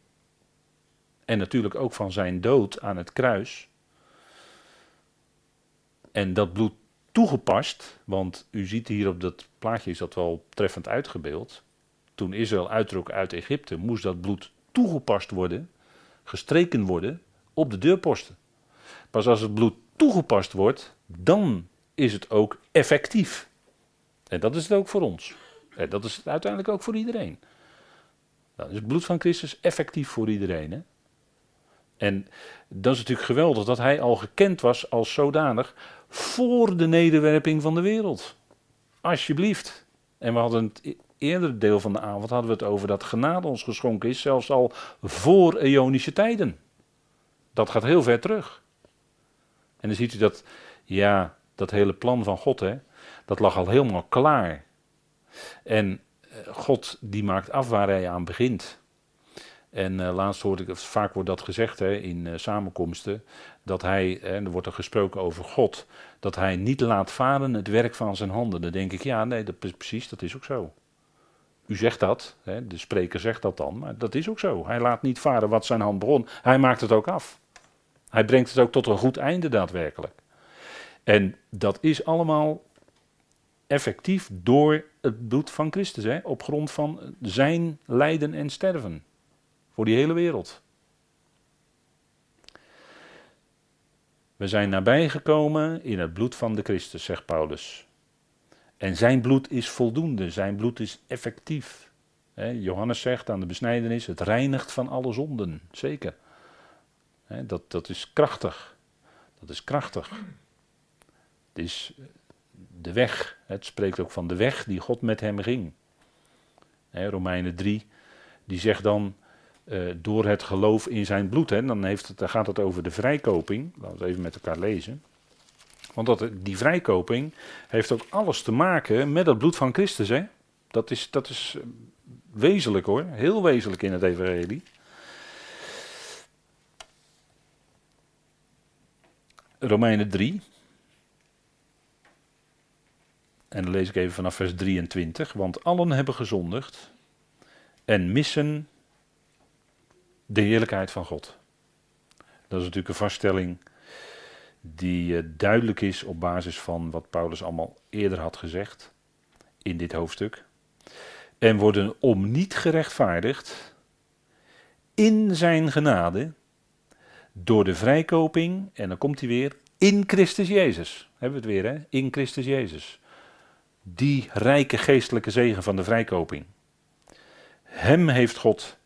S1: En natuurlijk ook van zijn dood aan het kruis. En dat bloed toegepast, want u ziet hier op dat plaatje is dat wel treffend uitgebeeld. Toen Israël uittrok uit Egypte, moest dat bloed toegepast worden, gestreken worden op de deurposten. Pas als het bloed toegepast wordt, dan is het ook effectief. En dat is het ook voor ons. En dat is het uiteindelijk ook voor iedereen. Dan is het bloed van Christus effectief voor iedereen. Hè? En dat is natuurlijk geweldig dat hij al gekend was als zodanig voor de nederwerping van de wereld. Alsjeblieft. En we hadden het e-, eerdere deel van de avond hadden we het over dat genade ons geschonken is, zelfs al voor eonische tijden. Dat gaat heel ver terug. En dan ziet u dat, ja, dat hele plan van God, hè, dat lag al helemaal klaar. En eh, God die maakt af waar hij aan begint. En uh, laatst hoorde ik, vaak wordt dat gezegd hè, in uh, samenkomsten, dat hij, en er wordt er gesproken over God, dat hij niet laat varen het werk van zijn handen. Dan denk ik, ja, nee, dat, precies, dat is ook zo. U zegt dat, hè, de spreker zegt dat dan, maar dat is ook zo. Hij laat niet varen wat zijn hand begon, hij maakt het ook af. Hij brengt het ook tot een goed einde daadwerkelijk. En dat is allemaal effectief door het bloed van Christus, hè, op grond van zijn lijden en sterven. Voor die hele wereld. We zijn nabijgekomen in het bloed van de Christus, zegt Paulus. En zijn bloed is voldoende, zijn bloed is effectief. Johannes zegt aan de besnijdenis, het reinigt van alle zonden, zeker. dat, dat is krachtig. Dat is krachtig. Het is de weg. Het spreekt ook van de weg die God met hem ging. Romeinen 3, die zegt dan uh, door het geloof in zijn bloed. Hè, dan, heeft het, gaat het over de vrijkoping. Laten we even met elkaar lezen. Want dat, die vrijkoping heeft ook alles te maken met het bloed van Christus. Hè? Dat, is, dat is eh, wezenlijk hoor, heel wezenlijk in het evangelie. Romeinen 3. En dan lees ik even vanaf vers 23. Want allen hebben gezondigd en missen de heerlijkheid van God. Dat is natuurlijk een vaststelling die uh, duidelijk is op basis van wat Paulus allemaal eerder had gezegd in dit hoofdstuk. En worden om niet gerechtvaardigd in zijn genade door de vrijkoping, en dan komt hij weer, in Christus Jezus. Hebben we het weer, hè? In Christus Jezus. Die rijke geestelijke zegen van de vrijkoping. Hem heeft God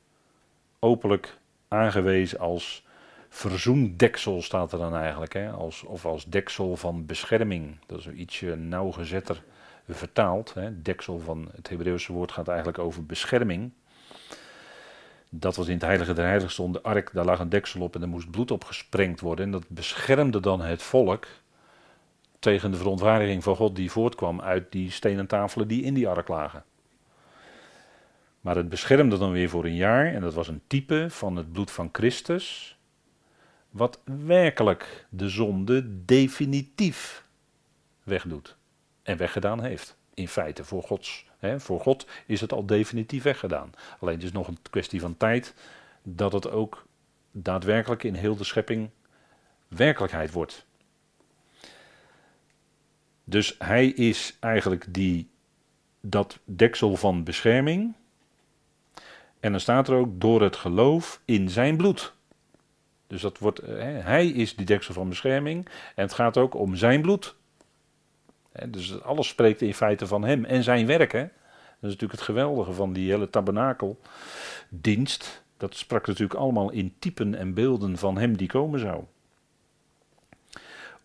S1: openlijk aangewezen als verzoendeksel, staat er dan eigenlijk. Hè? Als, of als deksel van bescherming. Dat is ietsje nauwgezetter vertaald. Hè? Deksel van het Hebreeuwse woord gaat eigenlijk over bescherming. Dat was in het Heilige der Heiligen stond de ark, daar lag een deksel op en er moest bloed op gesprengd worden. En dat beschermde dan het volk tegen de verontwaardiging van God die voortkwam uit die stenen tafelen die in die ark lagen. Maar het beschermde dan weer voor een jaar en dat was een type van het bloed van Christus, wat werkelijk de zonde definitief wegdoet en weggedaan heeft. In feite, voor, Gods, hè, voor God is het al definitief weggedaan. Alleen het is nog een kwestie van tijd dat het ook daadwerkelijk in heel de schepping werkelijkheid wordt. Dus hij is eigenlijk die, dat deksel van bescherming en dan staat er ook door het geloof in zijn bloed. Dus dat wordt, eh, hij is die deksel van bescherming en het gaat ook om zijn bloed. dus alles spreekt in feite van hem en zijn werk. Dat is natuurlijk het geweldige van die hele tabernakeldienst. Dat sprak natuurlijk allemaal in typen en beelden van hem die komen zou.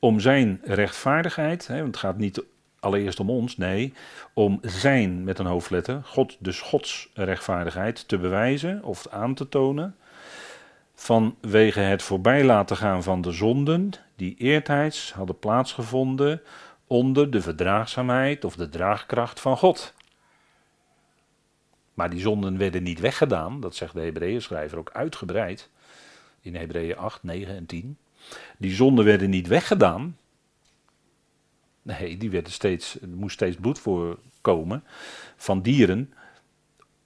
S1: Om zijn rechtvaardigheid, hè, want het gaat niet allereerst om ons, nee, om zijn met een hoofdletter, God, dus Gods rechtvaardigheid te bewijzen of aan te tonen. Vanwege het voorbij laten gaan van de zonden die eertijds hadden plaatsgevonden onder de verdraagzaamheid of de draagkracht van God. Maar die zonden werden niet weggedaan, dat zegt de Hebreeën schrijver ook uitgebreid in Hebreeën 8, 9 en 10. Die zonden werden niet weggedaan, Nee, die werden steeds, er moest steeds bloed voorkomen van dieren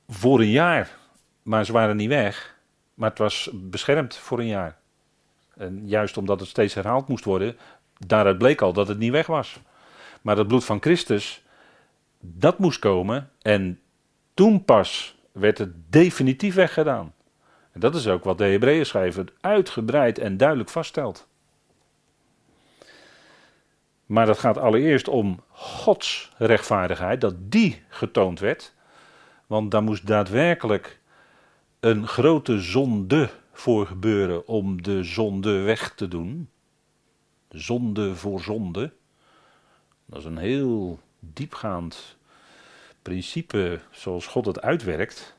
S1: voor een jaar. Maar ze waren niet weg, maar het was beschermd voor een jaar. En juist omdat het steeds herhaald moest worden, daaruit bleek al dat het niet weg was. Maar het bloed van Christus, dat moest komen en toen pas werd het definitief weggedaan. En dat is ook wat de Hebreeën schrijver uitgebreid en duidelijk vaststelt. Maar dat gaat allereerst om Gods rechtvaardigheid, dat die getoond werd. Want daar moest daadwerkelijk een grote zonde voor gebeuren om de zonde weg te doen. Zonde voor zonde. Dat is een heel diepgaand principe zoals God het uitwerkt.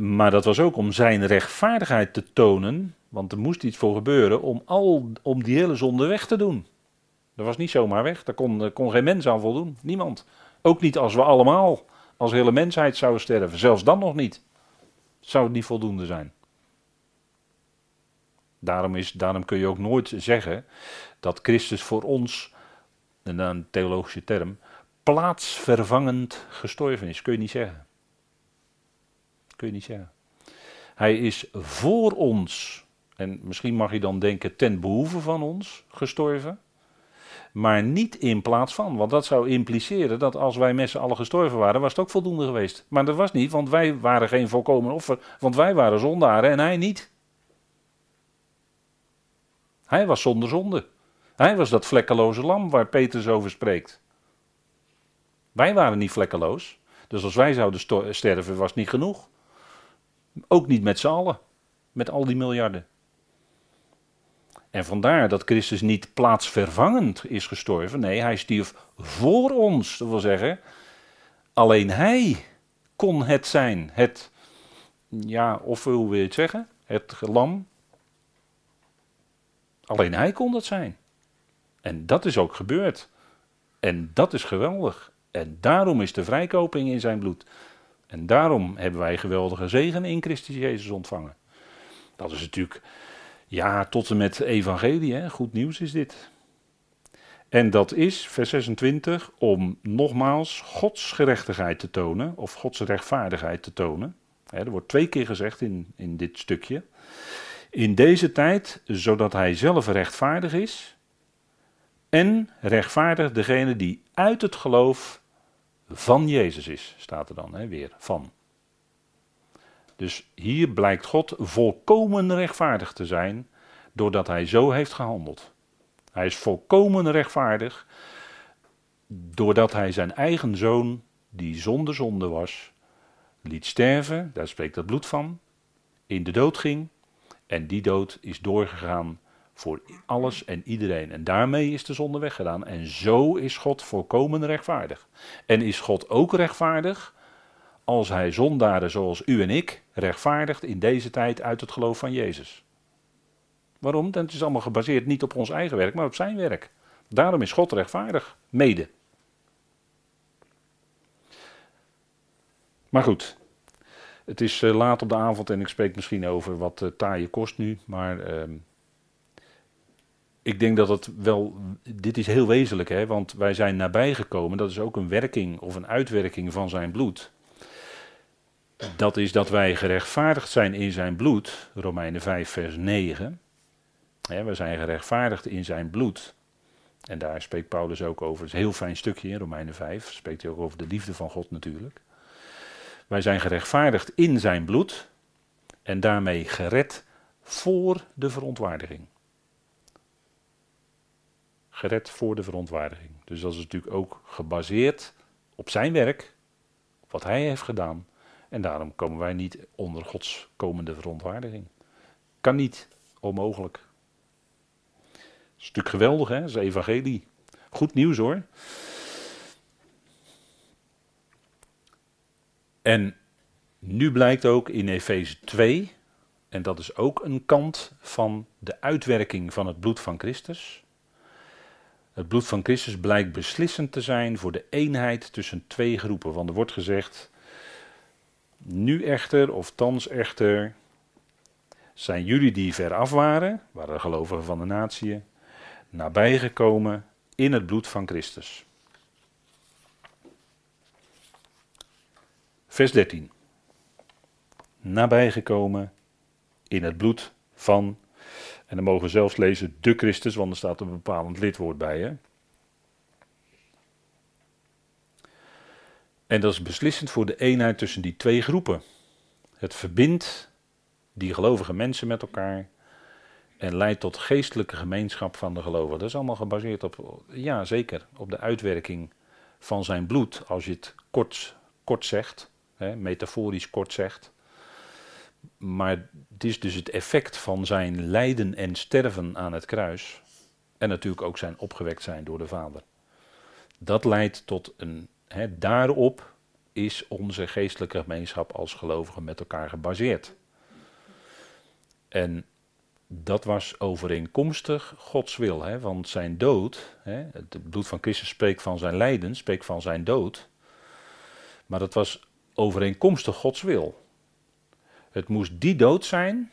S1: Maar dat was ook om zijn rechtvaardigheid te tonen, want er moest iets voor gebeuren om, al, om die hele zonde weg te doen. Dat was niet zomaar weg. Daar kon, geen mens aan voldoen. Niemand. Ook niet als we allemaal, als hele mensheid zouden sterven. Zelfs dan nog niet. Zou het niet voldoende zijn. Daarom, is, daarom kun je ook nooit zeggen dat Christus voor ons, en een theologische term, plaatsvervangend gestorven is. Kun je niet zeggen. Kun je niet zeggen. Hij is voor ons, en misschien mag je dan denken ten behoeve van ons, gestorven maar niet in plaats van. Want dat zou impliceren dat als wij met z'n allen gestorven waren, was het ook voldoende geweest. Maar dat was niet, want wij waren geen volkomen offer, want wij waren zondaren en hij niet. Hij was zonder zonde. Hij was dat vlekkeloze lam waar Petrus over spreekt. Wij waren niet vlekkeloos. Dus als wij zouden sterven, was het niet genoeg. Ook niet met z'n allen. Met al die miljarden. En vandaar dat Christus niet plaatsvervangend is gestorven. Nee, hij stierf voor ons. Dat wil zeggen, alleen hij kon het zijn. Het, ja, of hoe wil je het zeggen? Het lam. Alleen hij kon dat zijn. En dat is ook gebeurd. En dat is geweldig. En daarom is de vrijkoping in zijn bloed. En daarom hebben wij geweldige zegen in Christus Jezus ontvangen. Dat is natuurlijk, ja, tot en met evangelie, hè? goed nieuws is dit. En dat is, vers 26, om nogmaals Gods gerechtigheid te tonen, of Gods rechtvaardigheid te tonen. er wordt twee keer gezegd in, in dit stukje. In deze tijd, zodat hij zelf rechtvaardig is, en rechtvaardig degene die uit het geloof van Jezus is, staat er dan hè, weer, van. Dus hier blijkt God volkomen rechtvaardig te zijn, doordat hij zo heeft gehandeld. Hij is volkomen rechtvaardig, doordat hij zijn eigen zoon, die zonder zonde was, liet sterven, daar spreekt het bloed van, in de dood ging, en die dood is doorgegaan voor alles en iedereen. En daarmee is de zonde weggedaan. En zo is God volkomen rechtvaardig. En is God ook rechtvaardig als hij zondaren zoals u en ik rechtvaardigt in deze tijd uit het geloof van Jezus. Waarom? Het is allemaal gebaseerd niet op ons eigen werk, maar op zijn werk. Daarom is God rechtvaardig, mede. Maar goed, het is eh, laat op de avond en ik spreek misschien over wat uh, taaie kost nu, maar ehm, ik denk dat het wel, dit is heel wezenlijk, hè, want wij zijn nabijgekomen, dat is ook een werking of een uitwerking van zijn bloed. Dat is dat wij gerechtvaardigd zijn in zijn bloed, Romeinen 5, vers 9. we zijn gerechtvaardigd in zijn bloed. En daar spreekt Paulus ook over. Het is een heel fijn stukje in Romeinen 5. Spreekt hij ook over de liefde van God natuurlijk. Wij zijn gerechtvaardigd in zijn bloed. En daarmee gered voor de verontwaardiging gered voor de verontwaardiging. Dus dat is natuurlijk ook gebaseerd op zijn werk, wat hij heeft gedaan. En daarom komen wij niet onder Gods komende verontwaardiging. Kan niet, onmogelijk. Dat is natuurlijk geweldig, hè? Dat is evangelie. Goed nieuws hoor. En nu blijkt ook in Efeze 2, en dat is ook een kant van de uitwerking van het bloed van Christus. Het bloed van Christus blijkt beslissend te zijn voor de eenheid tussen twee groepen. Want er wordt gezegd, nu echter, of thans echter, zijn jullie die ver af waren, waren de gelovigen van de natie, nabijgekomen in het bloed van Christus. Vers 13. Nabijgekomen in het bloed van en dan mogen we zelfs lezen de Christus, want er staat een bepalend lidwoord bij. Hè? En dat is beslissend voor de eenheid tussen die twee groepen. Het verbindt die gelovige mensen met elkaar en leidt tot geestelijke gemeenschap van de gelovigen. Dat is allemaal gebaseerd op, ja zeker, op de uitwerking van zijn bloed, als je het kort, kort zegt, hè, metaforisch kort zegt. Maar het is dus het effect van zijn lijden en sterven aan het kruis. En natuurlijk ook zijn opgewekt zijn door de Vader. Dat leidt tot een. daarop is onze geestelijke gemeenschap als gelovigen met elkaar gebaseerd. En dat was overeenkomstig Gods wil. Hè, want zijn dood, het bloed van Christus spreekt van zijn lijden, spreekt van zijn dood. Maar dat was overeenkomstig Gods wil. Het moest die dood zijn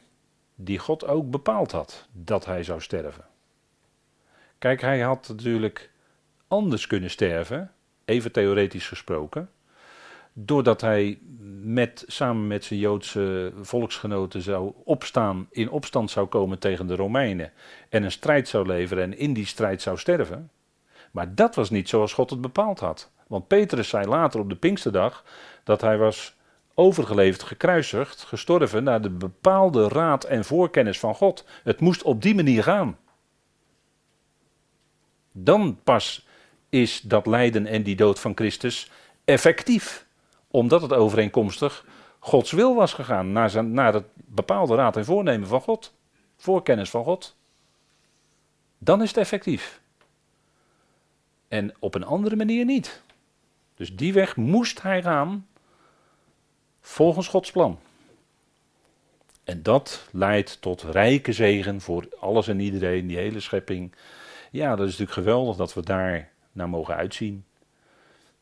S1: die God ook bepaald had dat hij zou sterven. Kijk, hij had natuurlijk anders kunnen sterven, even theoretisch gesproken, doordat hij met, samen met zijn Joodse volksgenoten zou opstaan, in opstand zou komen tegen de Romeinen en een strijd zou leveren en in die strijd zou sterven. Maar dat was niet zoals God het bepaald had. Want Petrus zei later op de Pinksterdag dat hij was overgeleverd, gekruisigd, gestorven naar de bepaalde raad en voorkennis van God. Het moest op die manier gaan. Dan pas is dat lijden en die dood van Christus effectief. Omdat het overeenkomstig Gods wil was gegaan. Naar, zijn, naar het bepaalde raad en voornemen van God. Voorkennis van God. Dan is het effectief. En op een andere manier niet. Dus die weg moest hij gaan volgens Gods plan. En dat leidt tot rijke zegen voor alles en iedereen, die hele schepping. Ja, dat is natuurlijk geweldig dat we daar naar mogen uitzien.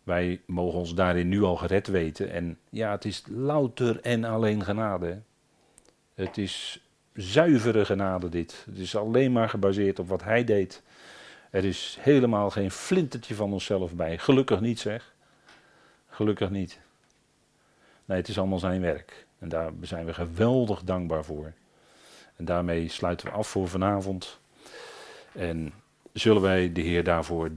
S1: Wij mogen ons daarin nu al gered weten. En ja, het is louter en alleen genade. Het is zuivere genade dit. Het is alleen maar gebaseerd op wat hij deed. Er is helemaal geen flintertje van onszelf bij. Gelukkig niet zeg. Gelukkig niet. Nee, het is allemaal zijn werk. En daar zijn we geweldig dankbaar voor. En daarmee sluiten we af voor vanavond. En zullen wij de Heer daarvoor danken.